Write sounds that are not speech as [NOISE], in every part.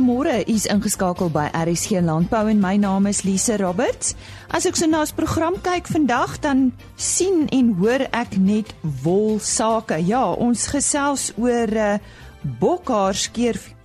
Goeiemôre, u is ingeskakel by RSG Landbou en my naam is Lise Roberts. As ek so na ons program kyk vandag, dan sien en hoor ek net wol sake. Ja, ons gesels oor uh, bokhaar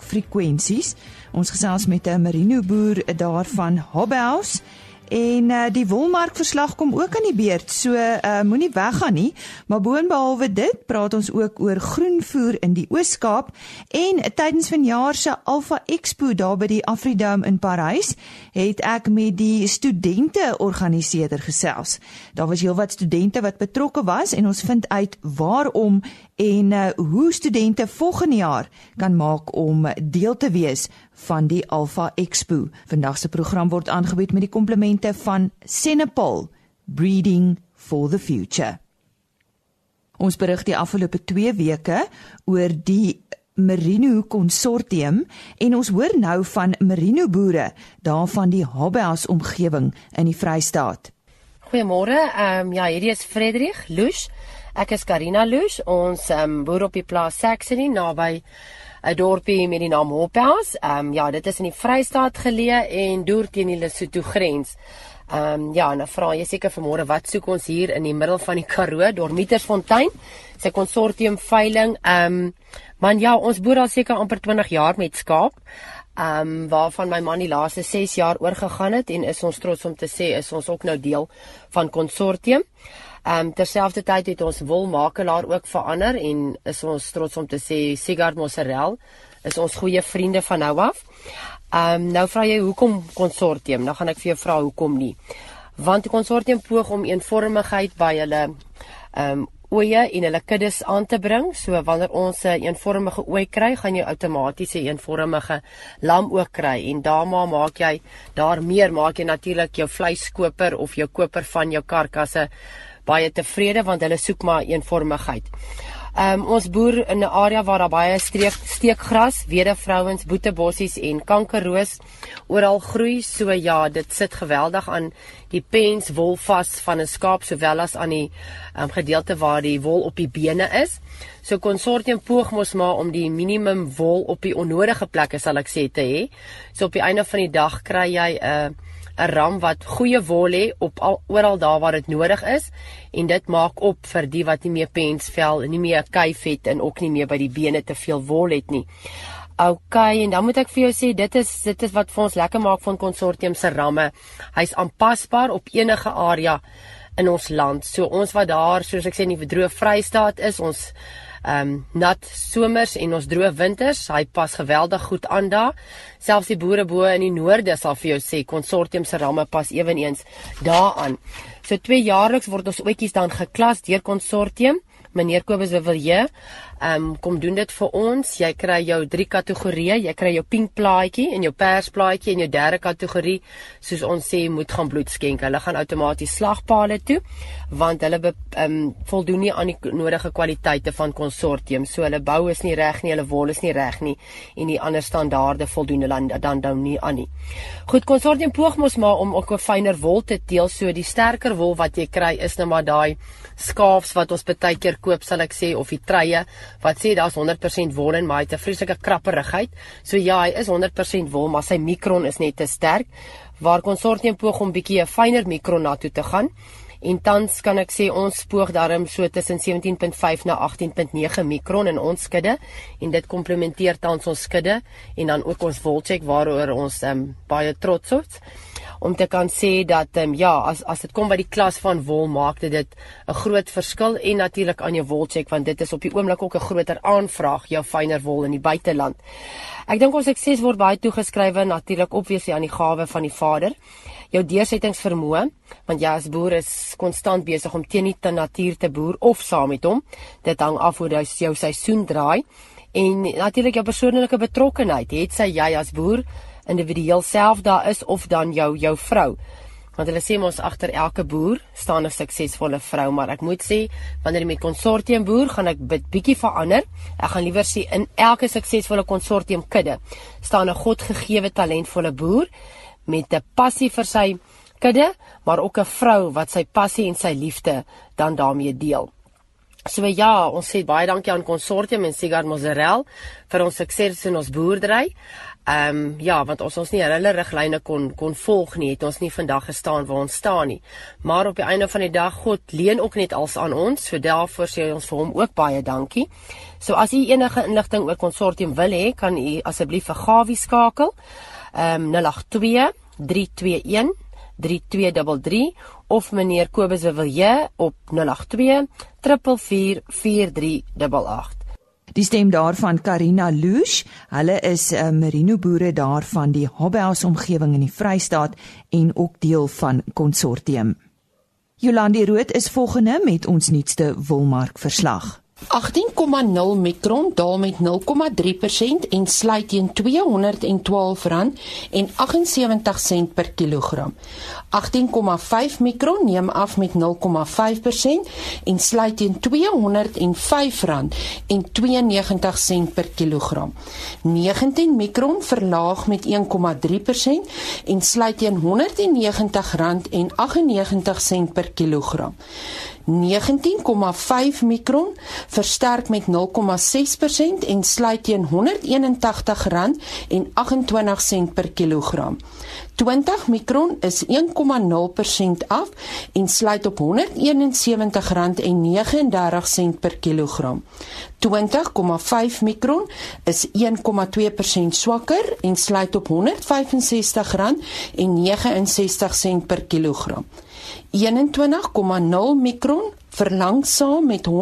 frekwensies. Ons gesels met 'n merino boer daarvan Hobhouse En uh, die wolmarkverslag kom ook aan die beurt. So uh, moenie weggaan nie. Maar boonbehalwe dit, praat ons ook oor groenvoer in die Oos-Kaap en tydens vanjaar se Alpha Expo daar by die Afridome in Parys, het ek met die studente organiseerder gesels. Daar was heelwat studente wat betrokke was en ons vind uit waarom en uh, hoe studente volgende jaar kan maak om deel te wees van die Alpha Expo. Vandag se program word aangebied met die komplimente van Senepal Breeding for the Future. Ons berig die afgelope 2 weke oor die Merino konsortium en ons hoor nou van merino boere daarvan die Habeas omgewing in die Vrystaat. Goeiemôre. Ehm um, ja, hierdie is Frederik Loos. Ek is Karina Loos. Ons ehm um, boer op die plaas Saxony naby 'n dorpie met die naam Hophouse. Ehm um, ja, dit is in die Vrystaat geleë en deur teen die Lesotho grens. Ehm um, ja, nou vra jy seker vanmôre wat soek ons hier in die middel van die Karoo, Dormietersfontein, sy konsortium veiling. Ehm um, man ja, ons boer al seker amper 20 jaar met skaap. Ehm um, waarvan my man die laaste 6 jaar oorgegaan het en is ons trots om te sê is ons ook nou deel van konsortium. Ehm um, terselfdertyd het ons wolmakelaar ook verander en is ons trots om te sê Sigard Moserel is ons goeie vriende van nou af. Ehm um, nou vra jy hoekom konsortium? Nou gaan ek vir jou vra hoekom nie. Want die konsortium poog om eenvormigheid by hulle ehm um, oeye en hulle kuddes aan te bring. So wanneer ons 'n eenvormige ooi kry, gaan jy outomaties 'n eenvormige lam ook kry en daarmee maak jy daar meer maak jy natuurlik jou vleiskoper of jou koper van jou karkasse baie tevrede want hulle soek maar eenvormigheid. Ehm um, ons boer in 'n area waar daar baie streek steekgras, wedevrouens, boetebossies en kankerroos oral groei. So ja, dit sit geweldig aan die pens wol vas van 'n skaap sowel as aan die um, gedeelte waar die wol op die bene is. So konsortium poog mos maar om die minimum wol op die onnodige plekke sal ek sê te hê. So op die einde van die dag kry jy 'n uh, 'n ram wat goeie wol het op al oral daar waar dit nodig is en dit maak op vir die wat nie meer pensvel en nie meer kuif het en ook nie meer by die bene te veel wol het nie. OK en dan moet ek vir jou sê dit is dit is wat vir ons lekker maak van konsortium se ramme. Hy's aanpasbaar op enige area in ons land. So ons wat daar soos ek sê in die verdroë Vrystaat is, ons ehm um, nat somers en ons droë winters. Hy pas geweldig goed aan daar. Selfs die boere bo in die noorde sal vir jou sê konsortium se ramme pas eweneens daaraan. So twee jaarliks word ons oetjies dan geklas deur konsortium meneer Kobus Wewilje, ehm um, kom doen dit vir ons. Jy kry jou drie kategorieë. Jy kry jou pink plaatjie en jou pers plaatjie en jou derde kategorie, soos ons sê, moet gaan bloed skenk. Hulle gaan outomaties slagpale toe want hulle ehm um, voldoen nie aan die nodige kwaliteite van konsortium. So hulle bou is nie reg nie, hulle wol is nie reg nie en die ander standaarde voldoen hulle dan dan dan nie aan nie. Goed, konsortium poog mos maar om ook 'n fynere wol te teel. So die sterker wol wat jy kry is nou maar daai skaafs wat ons baie keer koop sal ek sê of die treie wat sê daar's 100% wol en maar hy het 'n vreeslike krapperigheid. So ja, hy is 100% wol, maar sy mikron is net te sterk. Waar konsortium poog om bietjie 'n fynere mikron na toe te gaan. En tans kan ek sê ons spoog daarom so tussen 17.5 na 18.9 mikron in ons skudde en dit komplementeer tans ons skudde en dan ook ons wolcheck waaroor ons um, baie trots is om te kan sê dat ehm um, ja, as as dit kom by die klas van wol maak dit 'n groot verskil en natuurlik aan jou wolcheck want dit is op die oomblik ook 'n groter aanvraag jou fynere wol in die buiteland. Ek dink ons sukses word baie toegeskrywe natuurlik opwees aan die gawe van die Vader. Jou deursettingsvermoë, want jy as boer is konstant besig om teen die natuur te boer of saam met hom. Dit hang af hoe jou seisoen draai en natuurlik jou persoonlike betrokkenheid. Het sy jy as boer individueel self daar is of dan jou jou vrou. Want hulle sê mos agter elke boer staan 'n suksesvolle vrou, maar ek moet sê wanneer jy met konsortium boer, gaan ek bit bietjie verander. Ek gaan liewer sê in elke suksesvolle konsortium kudde staan 'n godgegewe talentvolle boer met 'n passie vir sy kudde, maar ook 'n vrou wat sy passie en sy liefde dan daarmee deel. So ja, ons sê baie dankie aan Consortium en Sigard Mozzarella vir ons sukses in ons boerdery. Ehm um, ja, want ons ons nie hulle riglyne kon kon volg nie, het ons nie vandag gestaan waar ons staan nie. Maar op die einde van die dag God leen ook net als aan ons, so daarvoor sê ons vir hom ook baie dankie. So as u enige inligting oor konsortium wil hê, kan u asseblief vir Gawie skakel. Ehm um, 082 321 3233 of meneer Kobus Wewilje op 082 4444388. Die stem daarvan Karina Loosh. Hulle is 'n uh, merino boere daar van die Hobbehouse omgewing in die Vrystaat en ook deel van konsortium. Jolandi Rood is volgende met ons nuutste wolmark verslag. 18,0 mikron daal met 0,3% en sluit teen R212,78 per kilogram. 18,5 mikron neem af met 0,5% en sluit teen R205,92 per kilogram. 19 mikron verlaag met 1,3% en sluit teen R190,98 per kilogram. 19,5 mikron versterk met 0,6% en sluit teen R181,28 per kilogram. 20 mikron is 1,0% af en sluit op R171,39 per kilogram. 20,5 mikron is 1,2% swakker en sluit op R165,69 per kilogram. 21,0 mikron verlangsaam met 1,3%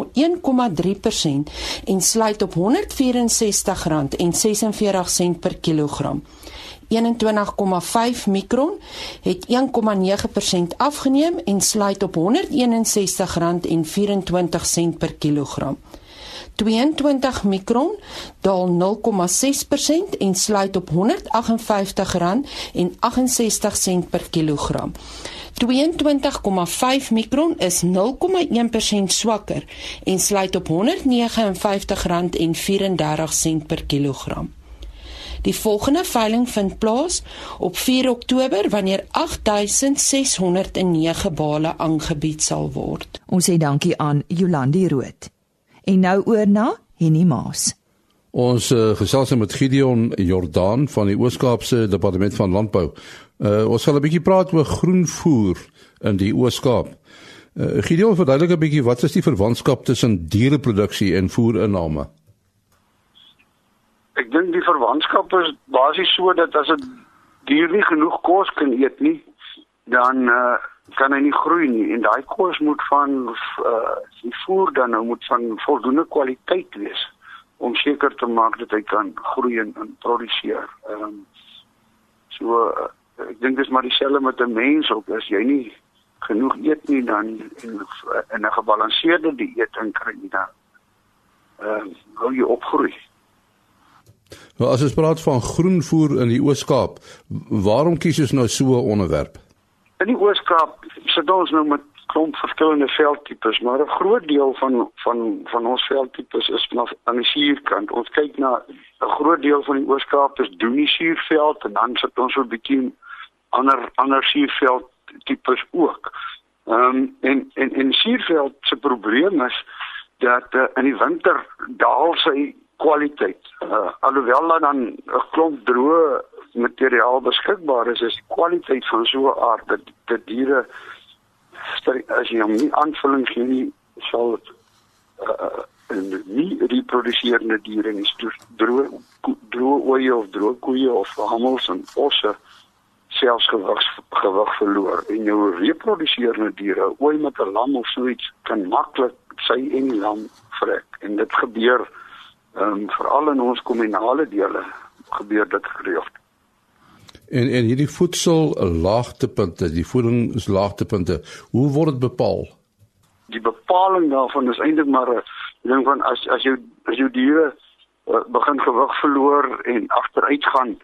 en sluit op R164,46 per kilogram. 21,5 mikron het 1,9% afgeneem en sluit op R161,24 per kilogram. 22 mikron daal 0,6% en sluit op R158,68 per kilogram. 22,5 mikron is 0,1% swakker en sluit op R159,34 per kilogram. Die volgende veiling vind plaas op 4 Oktober wanneer 8609 bale aangebied sal word. Ons sê dankie aan Jolandi Rood. En nou oor na Henny Maas. Ons uh, gesels met Gideon Jordan van die Oos-Kaapse Departement van Landbou. Uh, ons gaan 'n bietjie praat oor groenvoer in die Oos-Kaap. Uh, Gideon, verduidelik 'n bietjie wat is die verwantskap tussen diereproduksie en voerinname? Ek dink die verwantskap is basies so dat as 'n dier nie genoeg kos kan eet nie, dan uh, kan hy nie groei nie en daai kos moet van uh, die voer dan nou moet van voldoende kwaliteit wees om seker te maak dat hy kan groei en, en produseer. Ehm um, so uh, ek dink dis maar dieselfde met 'n mens ook as jy nie genoeg eet nie dan en in 'n gebalanseerde dieet en kry jy dan ehm uh, hoe jy opgroei. Nou as ons praat van groenvoer in die Oos-Kaap, waarom kies ons nou so 'n onderwerp? In die Oos-Kaap sit ons nou met klomp verskillende veldtipes, maar 'n groot deel van van van ons veldtipes is vanaf aan die suurkant. Ons kyk na 'n groot deel van die Oos-Kaap is Doenie suurveld en dan sit ons so 'n bietjie ander ander suurveld tipes ook. Ehm um, en en en suurveld se probleem is dat uh, in die winter daal sy kwaliteit. Uh, alhoewel dan 'n klomp droë materiaal beskikbaar is, is die kwaliteit van so 'n aard dat dat diere as jy hom nie aanvulling gee nie, sal dit uh, en nie reproduseerende diere nie, droë droë oeye of droë koeie of hamels en osse selfs gewig gewig verloor en jou reproduseerende diere, ooi met 'n lam of so iets kan maklik sy en die lam vrek en dit gebeur ehm um, veral in ons kommunale dele gebeur dit gereeld. En en hierdie voedsel laagtepunte, die voedingslaagtepunte, hoe word dit bepaal? Die bepaling daarvan is eintlik maar 'n ding van as as jou as jou diere uh, begin gewig verloor en agteruit gaan,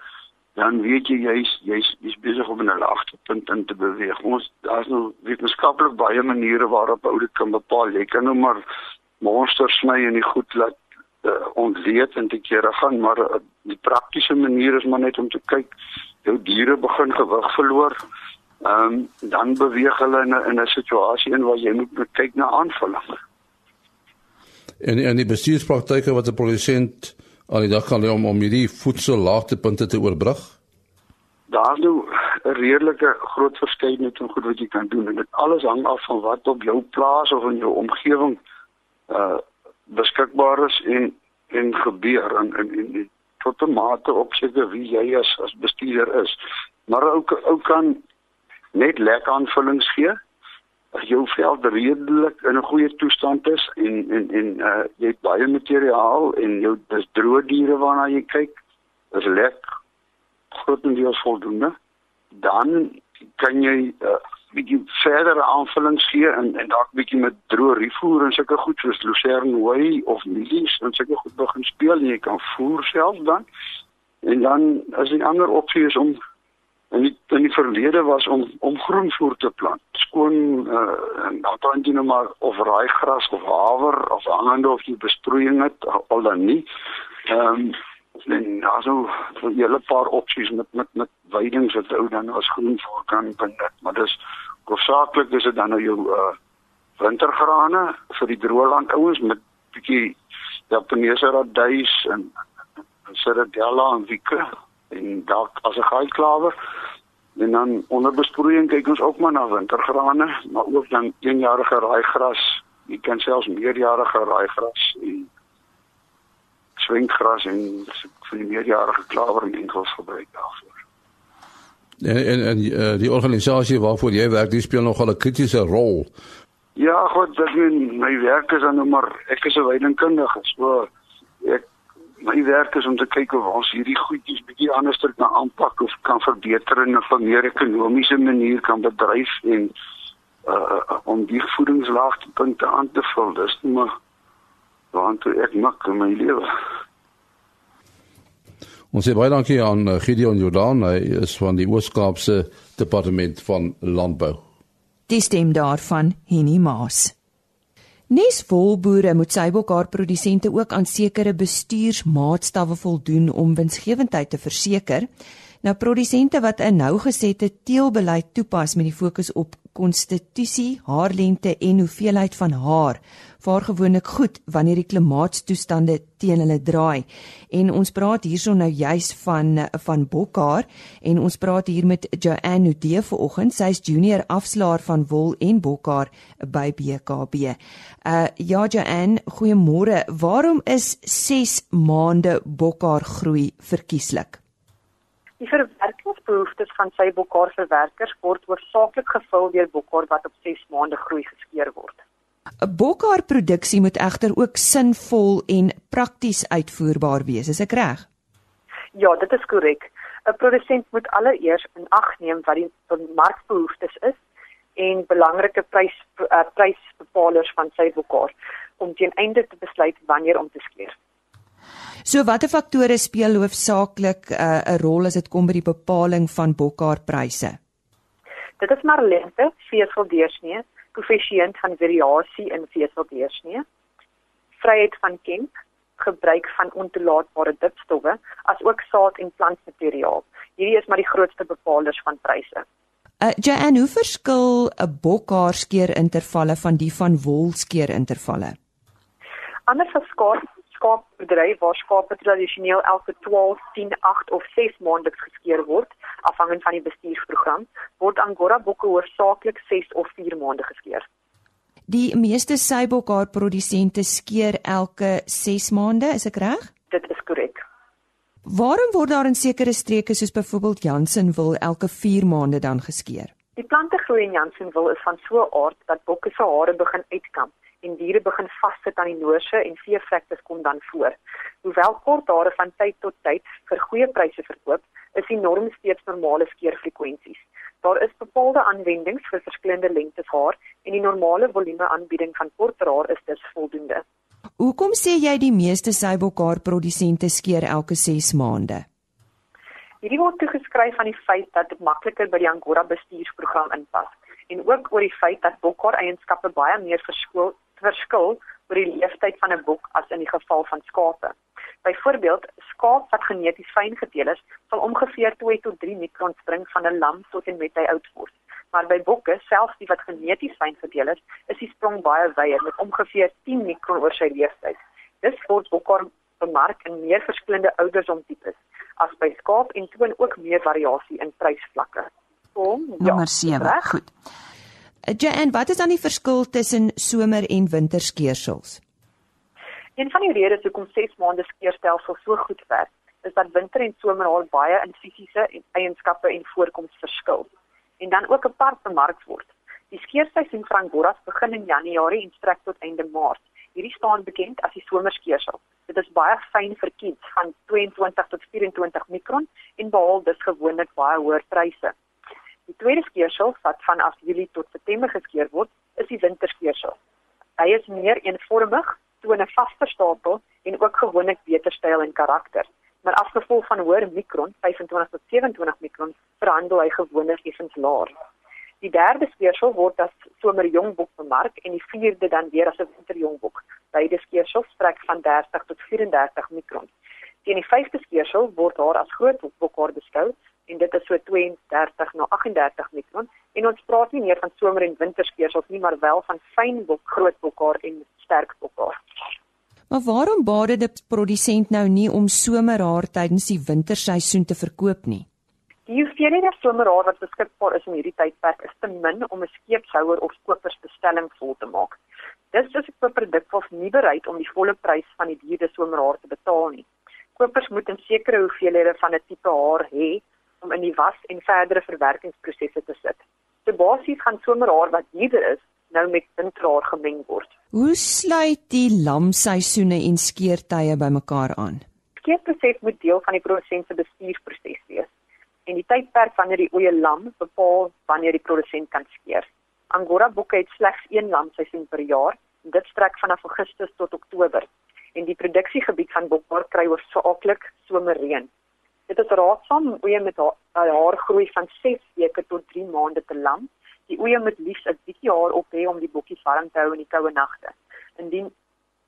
dan weet jy jy's jy's jy's besig om 'n laagtepunt in te beweeg. Ons daar's nou wetenskaplik baie maniere waarop ou dit kan bepaal. Jy kan nou maar monsters sny en die goed laat uh, ontleed en te kere gaan, maar uh, die praktiese manier is maar net om te kyk jou diere begin gewig verloor. Ehm um, dan beweeg hulle in 'n in 'n situasie in waar jy moet kyk na aanvulling. En en die bestuurspraktyke wat 'n produsent aan die dag kan lê om om hierdie voedsellaagtepunte te oorbrug? Daar's nou 'n redelike groot verskeidenheid in goed wat jy kan doen en dit alles hang af van wat op jou plaas of in jou omgewing uh beskikbaar is en en gebeur en en, en tot 'n mate opseker wie jy as as bestuurder is. Maar ook ook kan net lekker aanvullings gee as jou veld redelik in 'n goeie toestand is en en en uh jy het baie materiaal en jou dis droë diere waarna jy kyk is lekker grootendeels voldoende dan kan jy uh, bietjie verdere aanvullings gee en en dalk bietjie met droë rifoer en sulke goed soos lucerne hooi of mielies en sulke goed begin speel en jy kan voer self dan. En dan as 'n ander opsie is om in die, in die verlede was om om groenvoer te plant skoon uh, en dan dan jy nou maar of raaigras of haver of hangende of jy besproeiing het al dan nie. Ehm um, en also vir julle paar opsies met met met weidings wat ou dan as groen voor kan benut maar dis hoofsaaklik is dit dan nou jou uh wintergrane vir die droëland ouens met bietjie Japaneese raduis en Ceradella en wieke en dalk as 'n gaaiklawer en dan onder besproeiing kyk ons ook maar na wintergrane maar ook dan eenjarige raaigras. Jy kan selfs meerjarige raaigras en swinkgras en vir die meerjarige klawer en enkels gebruik daarvoor. En en, en uh, die organisasie waarvoor jy werk, dis speel nogal 'n kritiese rol. Ja, goed, dit is my werk is dan nou maar ek is 'n weidingkundige, so ek my werk is om te kyk of ons hierdie goedjies bietjie anders kan aanpak of kan verbeter en op 'n meer ekonomiese manier kan bedryf en uh om die voedingslaagpunte aan te vul. Dis maar want ek maak my lewe. Ons sê baie dankie aan eh, Gideon Jordan, hy is van die Oos-Kaapse Departement van Landbou. Die stem daarvan Henny Maas. Nes volboere moet sybokhaar produsente ook aan sekere bestuursmaatstawwe voldoen om winsgewendheid te verseker. Nou produsente wat 'n nougesette teelbeleid toepas met die fokus op konstitusie, haarlengte en hoeveelheid van haar vaar gewoonlik goed wanneer die klimaatstoestande teen hulle draai. En ons praat hierson nou juis van van bokhaar en ons praat hier met Joanne Nudee vanoggend. Sy's junior afslaer van wol en bokhaar by BKB. Uh ja Joanne, goeiemôre. Waarom is 6 maande bokhaar groei verkieslik? Die verwerkingsbehoeftes van sy bokhaarverwerkers word hoofsaaklik gevul deur bokhaar wat op 6 maande groei geskeer word. 'n Bokhaarproduksie moet egter ook sinvol en prakties uitvoerbaar wees, is ek reg? Ja, dit is korrek. 'n Produsent moet alleeers in ag neem wat die markbehoeftes is en belangrike prys uh, prysbepalers van sy bokhaar om teen einde te besluit wanneer om te skeer. So watter faktore speel hoofsaaklik uh, 'n uh, rol as dit kom by die bepaling van bokhaarpryse? Dit is maar lengte, veseldeursnee, koëffisiënt van variasie in veseldeursnee, vryheid van kemp, gebruik van ontoelaatbare dipstowwe, asook saad en plantmateriaal. Hierdie is maar die grootste bepalers van pryse. Uh, Jan, hoe verskil 'n bokhaarskeer intervalle van die van wolskeer intervalle? Anders as skaap skaapbedryf waar skape tradisioneel elke 12, 10, 8 of 6 maandeliks geskeer word, afhangend van die bestuursprogram, word Angora bokke hoofsaaklik 6 of 4 maande geskeer. Die meeste seibokhaar produsente skeer elke 6 maande, is ek reg? Dit is korrek. Waarom word daar in sekere streke soos byvoorbeeld Jansenwil elke 4 maande dan geskeer? Die plante groei in Jansenwil is van so 'n aard dat bokke se hare begin uitkamp en diere begin vassit aan die noorse en veevlektes kom dan voor. Hoewel kort hare van tyd tot tyd vir goeie pryse verkoop, is die norm steeds normale skeerfrekwensies. Daar is bepaalde aanwendings vir verskillende lengtes haar en die normale volume aanbieding van korter haar is dus voldoende. Hoekom sê jy die meeste seibokhaar produsente skeer elke 6 maande? Hierdie word toegeskryf aan die feit dat dit makliker by die Angora bestuursprogram inpas en ook oor die feit dat bokhaar eienskappe baie meer verskil verskil oor die leeftyd van 'n bok as in die geval van skape. Byvoorbeeld, skaap wat geneties fyn gedeel is, sal ongeveer 2 tot 3 mikron spring van 'n lam tot en met hy oud word. Maar by bokke, selfs die wat geneties fyn gedeel is, is die sprong baie wyer met ongeveer 10 mikron oor sy leeftyd. Dis word bokhaar bemark in meer verskillende ouderdomtipes as by skaap en toon ook meer variasie in prysvlakke. Kom, ja, nommer 7. Goed. Eh, Jan, wat is dan die verskil tussen somer en winterskeersels? Een van die redes hoekom 6 maande skeerstelsel so goed werk, is dat winter en somer al baie in fisiese eienskappe en voorkoms verskil en dan ook apart bemark word. Die skeerseisoen van Angoras begin in Januarie en strek tot einde Maart. Hierdie staan bekend as die somerskeersel. Dit is baie fyn vir kids van 22 tot 24 mikron en behaal dus gewoonlik baie hoër pryse. Die tweede skeersel wat vanaf Julie tot September geskeer word, is die winterskeersel. Hy is meer eenvormig, toon 'n vaster stapel en ook gewoonlik beter styl en karakter. Maar as gevolg van hoër mikron, 25 tot 27 mikron, verhandel hy gewoonlik effens laer. Die derde skeersel word as somerjongbok bemark en die vierde dan weer as 'n winterjongbok. Beide skeersels strek van 30 tot 34 mikron. Teen die vyfde skeersel word haar as groot bokhaar beskou en dit is so 32 na 38 mikron en ons praat nie meer van somer en winterskeersels nie maar wel van fyn bok, groot bokhaar en sterk bokhaar. Maar waarom baade die produsent nou nie om somerhaar tydens die winterseisoen te verkoop nie? Die hoeveelheid somerhaar wat beskikbaar is in hierdie tydperk is te min om 'n skeepshouer of kopers bestelling vol te maak. Dis is ek vir produk was nie bereid om die volle prys van die duurde somerhaar te betaal nie. Kopers moet 'n sekere hoeveelhede van 'n tipe haar hê om in die was en verdere verwerkingsprosesse te sit. So basies gaan somerhaar wat hierder is, nou met winterhaar gemeng word. Hoe sluit die lamseisoene en skeertye bymekaar aan? Skeerproses moet deel van die produsent se bestuursproses wees. En die tydperk wanneer die oeye lam bepaal wanneer die produsent kan skeer. Angora boeke het slegs een lamseisoen per jaar. Dit strek vanaf Augustus tot Oktober. En die produksiegebied van bokbaar kry hoofsaaklik somerreën. Dit is raadsaam om oeye met haar, haar groei van 6 weke tot 3 maande te lam. Die oeye moet liefs 'n bietjie haar op hê om die bokkies warm te hou in die koue nagte. Indien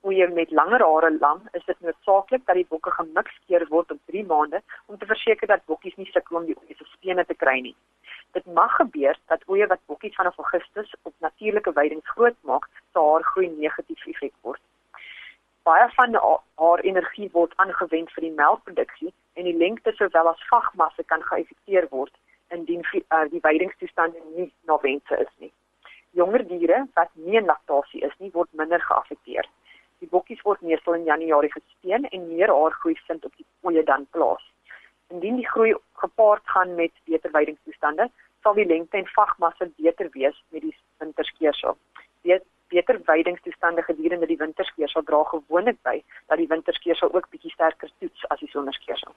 oeye met langer hare lam, is dit noodsaaklik dat die bokke gemikskeer word op 3 maande om te verseker dat bokkies nie sukkel om die oeye se spene te kry nie. Dit mag gebeur dat oeye wat bokkies vanaf Augustus op natuurlike weidings groot maak, se haar groei negatief effek word. Baie van haar energie word aangewend vir die melkproduksie en die lengte sowel as vagmasse kan geëffekteer word indien uh, die weidingstoestande nie na wense is nie. Jonger diere wat nie in laktasie is nie, word minder geaffekteer. Die bokkies word meestal in Januarie gespeen en meer haargroei vind op die oeye dan plaas. Indien die groei gepaard gaan met beter weidingstoestande, sal die lengte en vagmasse beter wees met die winterskeersel. Weet beter weidingstoestande gedurende die winterskeersel dra gewoonlik by dat die winterskeersel ook bietjie sterker toets as die somerskeersel.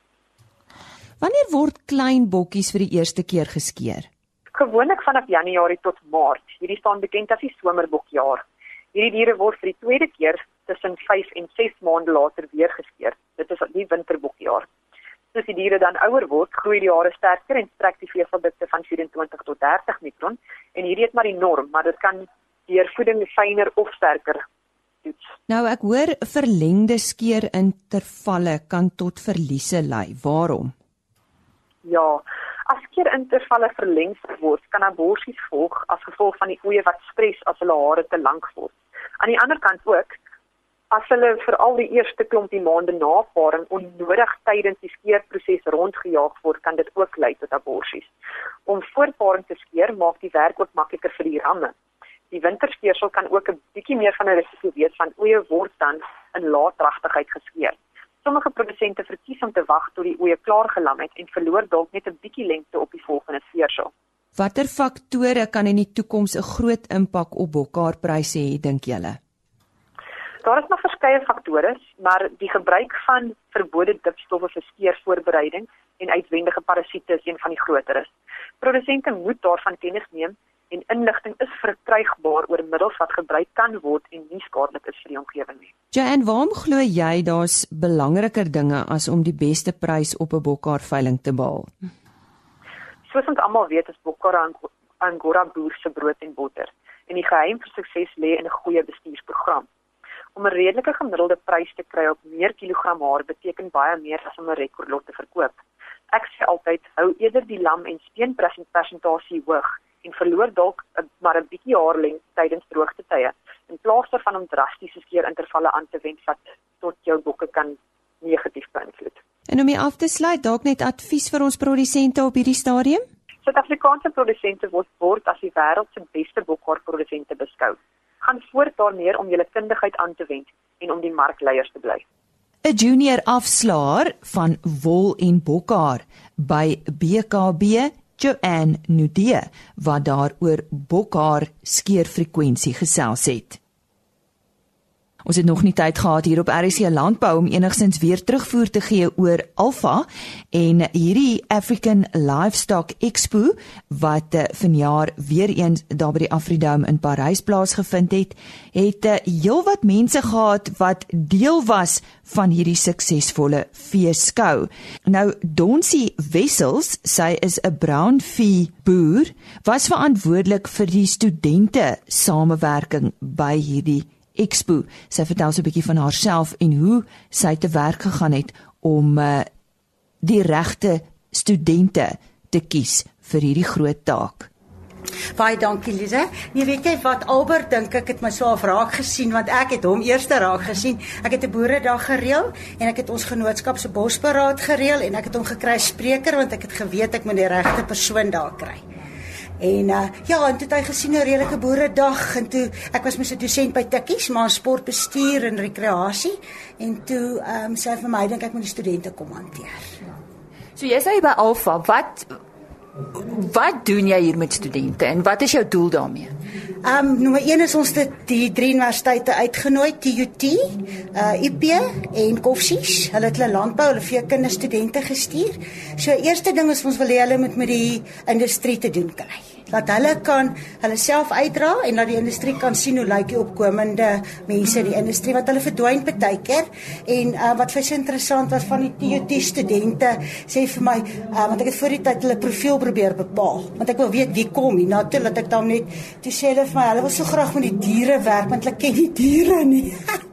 Wanneer word klein bokkies vir die eerste keer geskeer? Gewoonlik vanaf Januarie tot Maart. Hierdie staan bekend as die somerbokjaar. Hierdie diere word vir die tweede keer tussen 5 en 6 maande later weer geskeer. Dit is die winterbokjaar. Soos die diere dan ouer word, groei die hare sterker en strek die veseldikte van 24 tot 30 mikron en hierdie is maar die norm, maar dit kan deur voeding fyner of sterker toets. Nou ek hoor verlengde skeer intervalle kan tot verliese lei. Waarom? Ja, as skeer intervalle verleng word, kan aborsies volg as gevolg van die oeye wat stres as hulle hare te lank word. Aan die ander kant ook as hulle vir al die eerste klompie maande na paring onnodig tydens die skeerproses rondgejaag word, kan dit ook lei tot aborsies. Om voorparing te skeer maak die werk ook makliker vir die ramme die winterskeersel kan ook 'n bietjie meer van 'n risiko wees van oeye word dan in laatdragtigheid geskeer. Sommige produsente verkies om te wag tot die oeye klaar gelam het en verloor dalk net 'n bietjie lengte op die volgende skeersel. Watter faktore kan in die toekoms 'n groot impak op bokhaarpryse hê dink julle? Daar is nog verskeie faktore, maar die gebruik van verbode dipstowwe vir skeervoorbereiding en uitwendige parasiete is een van die groteres. Produsente moet daarvan kennis neem en inligting is verkrygbaar oor middels wat gebruik kan word en nie skadelik is vir die omgewing nie. Jan, waarom glo jy daar's belangriker dinge as om die beste prys op 'n bokhaar veiling te behaal? Soos ons almal weet, is bokhaar Angora boer se brood en botter en die geheim vir sukses lê in 'n goeie bestuursprogram. Om 'n redelike gemiddelde prys te kry op meer kilogram haar beteken baie meer as om 'n rekordlot te verkoop. Ek sê altyd hou eerder die lam en speen persentasie hoog en verloor dalk maar 'n bietjie haar lengte tydens droogte tye in plaas daarvan om drastiese skeerintervalle aan te wend wat tot jou bokke kan negatief beïnvloed. En om hier af te sluit, dalk net advies vir ons produsente op hierdie stadium? Suid-Afrikaanse produsente word word as die wêreld se beste bokhaarprodusente beskou. Gaan voort daarmee om julle kundigheid aan te wend en om die markleiers te bly. 'n Junior afslaer van wol en bokhaar by BKB Joanne Nudee wat daaroor bokhaar skeerfrekwensie gesels het. Ons het nog nie tyd gehad hier op RC Landbou om enigsins weer terugvoer te gee oor Alpha en hierdie African Livestock Expo wat uh, vanjaar weer eens daar by die Afridome in Parys plaasgevind het, het uh, heelwat mense gehad wat deel was van hierdie suksesvolle feeskou. Nou Donsie Wessels, sy is 'n brown vee boer, was verantwoordelik vir die studente samewerking by hierdie Expo. Sy vertel so 'n bietjie van haarself en hoe sy te werk gegaan het om uh, die regte studente te kies vir hierdie groot taak. Baie dankie Lize. Nee, weet jy wat Albert dink ek het my swaaf raak gesien want ek het hom eerste raak gesien. Ek het 'n boeredag gereël en ek het ons genootskap se bosberaad gereël en ek het hom gekry spreker want ek het geweet ek moet die regte persoon daar kry. En uh, ja, en toe het hy gesien 'n redelike boeredag en toe ek was mos 'n dosent by Tikkies, maar sportbestuur en rekreasie en toe ehm um, sê vir my dink ek moet die studente kom hanteer. So jy sê by Alpha, wat wat doen jy hier met studente en wat is jou doel daarmee? Ehm um, nommer 1 is ons dit die drie universiteite uitgenooi, TUT, uh UP en Koffsies. Hulle het hulle landbou, hulle vir kinderstudente gestuur. So eerste ding is ons wil hê hulle moet met die industrie te doen kry dat hulle kan hulle self uitdra en dat die industrie kan sien hoe lyk die opkomende mense in die industrie wat hulle verdwyn baie keer en uh, wat vir so interessant was van die TUT studente sê vir my uh, want ek het voor die tyd hulle profiel probeer bepaal want ek wil weet wie kom hier na toe dat ek dan net toe sê hulle vir my hulle wil so graag met die diere werk want hulle ken die diere nie [LAUGHS]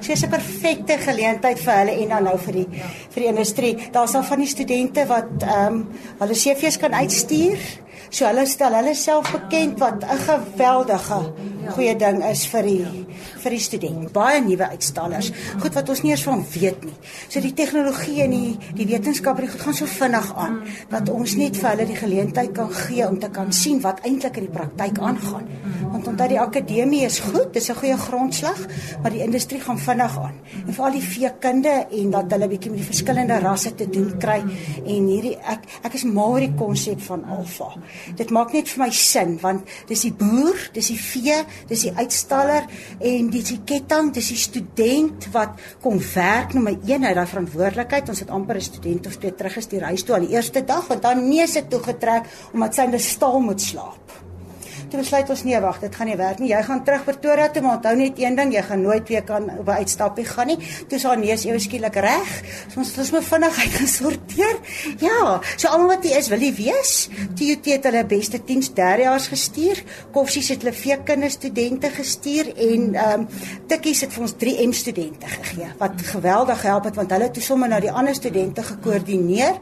So is 'n perfekte geleentheid vir hulle en dan nou vir die vir die industrie. Daar's al van die studente wat ehm um, hulle CV's kan uitstuur. So hulle stel hulle self bekend wat 'n geweldige goeie ding is vir die vir die student. Baie nuwe uitstallers. Goed wat ons nie eens van weet nie. So die tegnologie en die die wetenskap het gaan so vinnig aan dat ons net vir hulle die geleentheid kan gee om te kan sien wat eintlik in die praktyk aangaan. Want omdat die akademie is goed, dis 'n goeie grondslag, maar die industrie gaan vinnig aan. En veral die veekunde en dat hulle bietjie met die verskillende rasse te doen kry en hierdie ek ek is mal oor die konsep van alfa dit maak net vir my sin want dis die boer, dis die vee, dis die uitstaller en dis die ketting, dis die student wat kom werk nommer 1 uit daai verantwoordelikheid. Ons het amper 'n student of twee teruggestuur huis toe aan die eerste dag want dan neus het toe getrek omdat sy in 'n stal moet slaap toe besluit ons nee wag, dit gaan nie werk nie. Jy gaan terug Pretoria toe, maar onthou net een ding, jy gaan nooit weer kan op 'n uitstappie gaan nie. Toe is haar neus ewe skielik reg. So ons het ons moet vinnig [LAUGHS] uitgesorteer. Ja, so almal wat hier is, wil jy wees? TUT het hulle beste 10s derdejaars gestuur. Koffsies het hulle veekinders studente gestuur en ehm um, Tikkies het vir ons 3M studente gegee wat geweldig help het want hulle het sommer na die ander studente gekoördineer.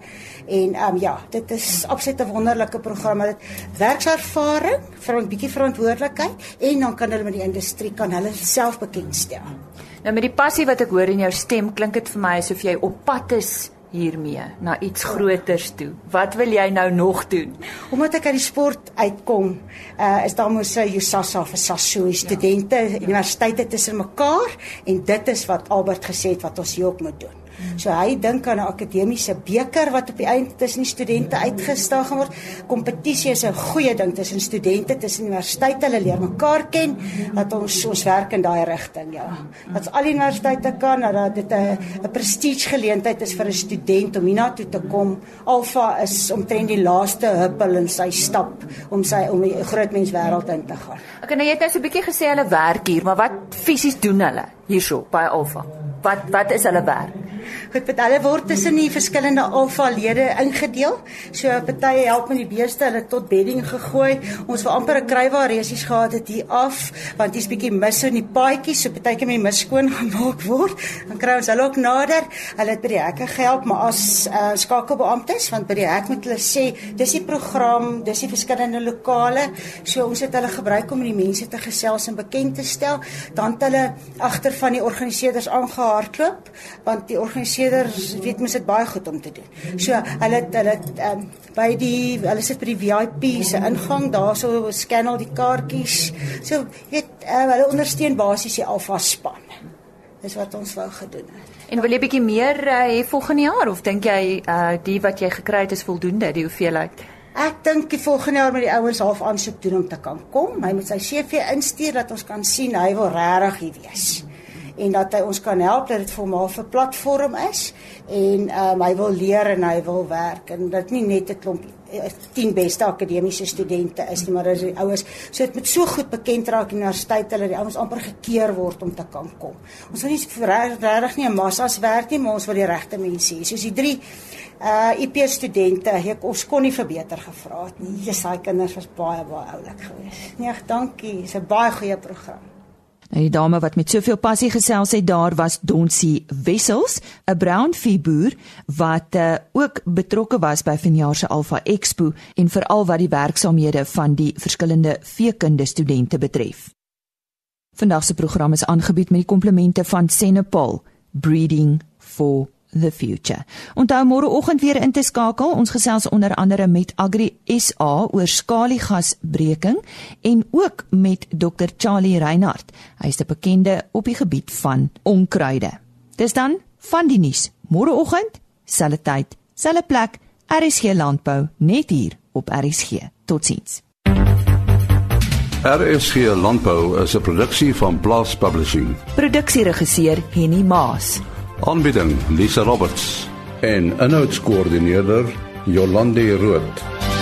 En ehm um, ja, dit is absoluut 'n wonderlike program. Dit werkservaring vir 'n bietjie verantwoordelikheid en dan kan hulle met die industrie kan hulle self bekendstel. Nou met die passie wat ek hoor in jou stem, klink dit vir my asof jy op pad is hiermee na iets groters toe. Wat wil jy nou nog doen? Omdat ek uit die sport uitkom, uh, is daar mos 'n USASA vir SASO studente, ja. universiteite tussen mekaar en dit is wat Albert gesê het wat ons hier ook moet doen. So hy dink aan 'n akademiese beker wat op die einde tussen die studente uitgestel gaan word. Kompetisie is 'n goeie ding tussen studente, tussen universiteite, hulle leer mekaar ken, dat ons ons werk in daai rigting, ja. Dat al die universiteite kan dat dit 'n 'n prestige geleentheid is vir 'n student om hiernatoe te kom. Alfa is omtrent die laaste huppel in sy stap om sy om die groot mens wêreld in te gaan. Ek nou jy het nou so 'n bietjie gesê hulle werk hier, maar wat fisies doen hulle hierso by Alfa? Wat wat is hulle werk? Goed, met hulle word tussen die verskillende alfa lede ingedeel. So party help met die beeste, hulle tot bedding gegooi. Ons het amper 'n krywaar resies gehad het hier af, want hier's bietjie mis in die paadjies, so partyke met die mis skoon gemaak word. Dan kry ons hulle ook nader. Hulle het by die hekke gehelp, maar as uh, skakelbeamptes, want by die hek moet hulle sê, dis die program, dis die verskillende lokale. So ons het hulle gebruik om die mense te gesels en bekend te stel. Dan het hulle agter van die organiseerders aangehardloop, want die organiseerders weet mens dit baie goed om te doen. So hulle hulle um, by die hulle sit by die VIP se ingang, daarso scan al die kaartjies. So weet uh, hulle ondersteun basies die Alpha span. Dis wat ons wou gedoen het. En wil jy bietjie meer uh, hê volgende jaar of dink jy uh, die wat jy gekry het is voldoende, die hoeveelheid? Ek dink die volgende jaar met die ouens half aansoek doen om te kan kom. Hy moet sy CV instuur dat ons kan sien hy wil regtig hier wees en dat hy ons kan help dat dit vir hom 'n platform is en um, hy wil leer en hy wil werk en dat nie net 'n klomp 10 eh, beste akademiese studente is nie maar dat die ouens so dit moet so goed bekend raak in universiteit hulle die ouens amper gekeer word om te kan kom. Ons wil nie regtig nie 'n massas werk nie, maar ons wil die regte mense hê. Soos die drie uh IP studente, ek ons kon nie verbeter gevra het nie. Jesus, daai kinders was baie baie oulik geweest. Nee, dankie. Dis 'n baie goeie program. Nou die dame wat met soveel passie gesels het daar was Donsie Wessels, 'n brownvee boer wat uh, ook betrokke was by vanjaar se Alpha Expo en veral wat die werksaamhede van die verskillende veekunde studente betref. Vandag se program is aangebied met die komplimente van Senepal Breeding for the future. Onthou môreoggend weer in te skakel. Ons gesels onder andere met Agri SA oor skaliegasbreking en ook met Dr Charlie Reinhardt. Hy is 'n bekende op die gebied van onkruide. Dis dan van die nuus. Môreoggend, selfde tyd, selfde plek, RSG Landbou net hier op RSG. Totsiens. RSG Landbou is 'n produksie van Blast Publishing. Produksieregisseur Henny Maas. Aanbieding Lisa Roberts en 'n notas koördineerder Jolande Rooi.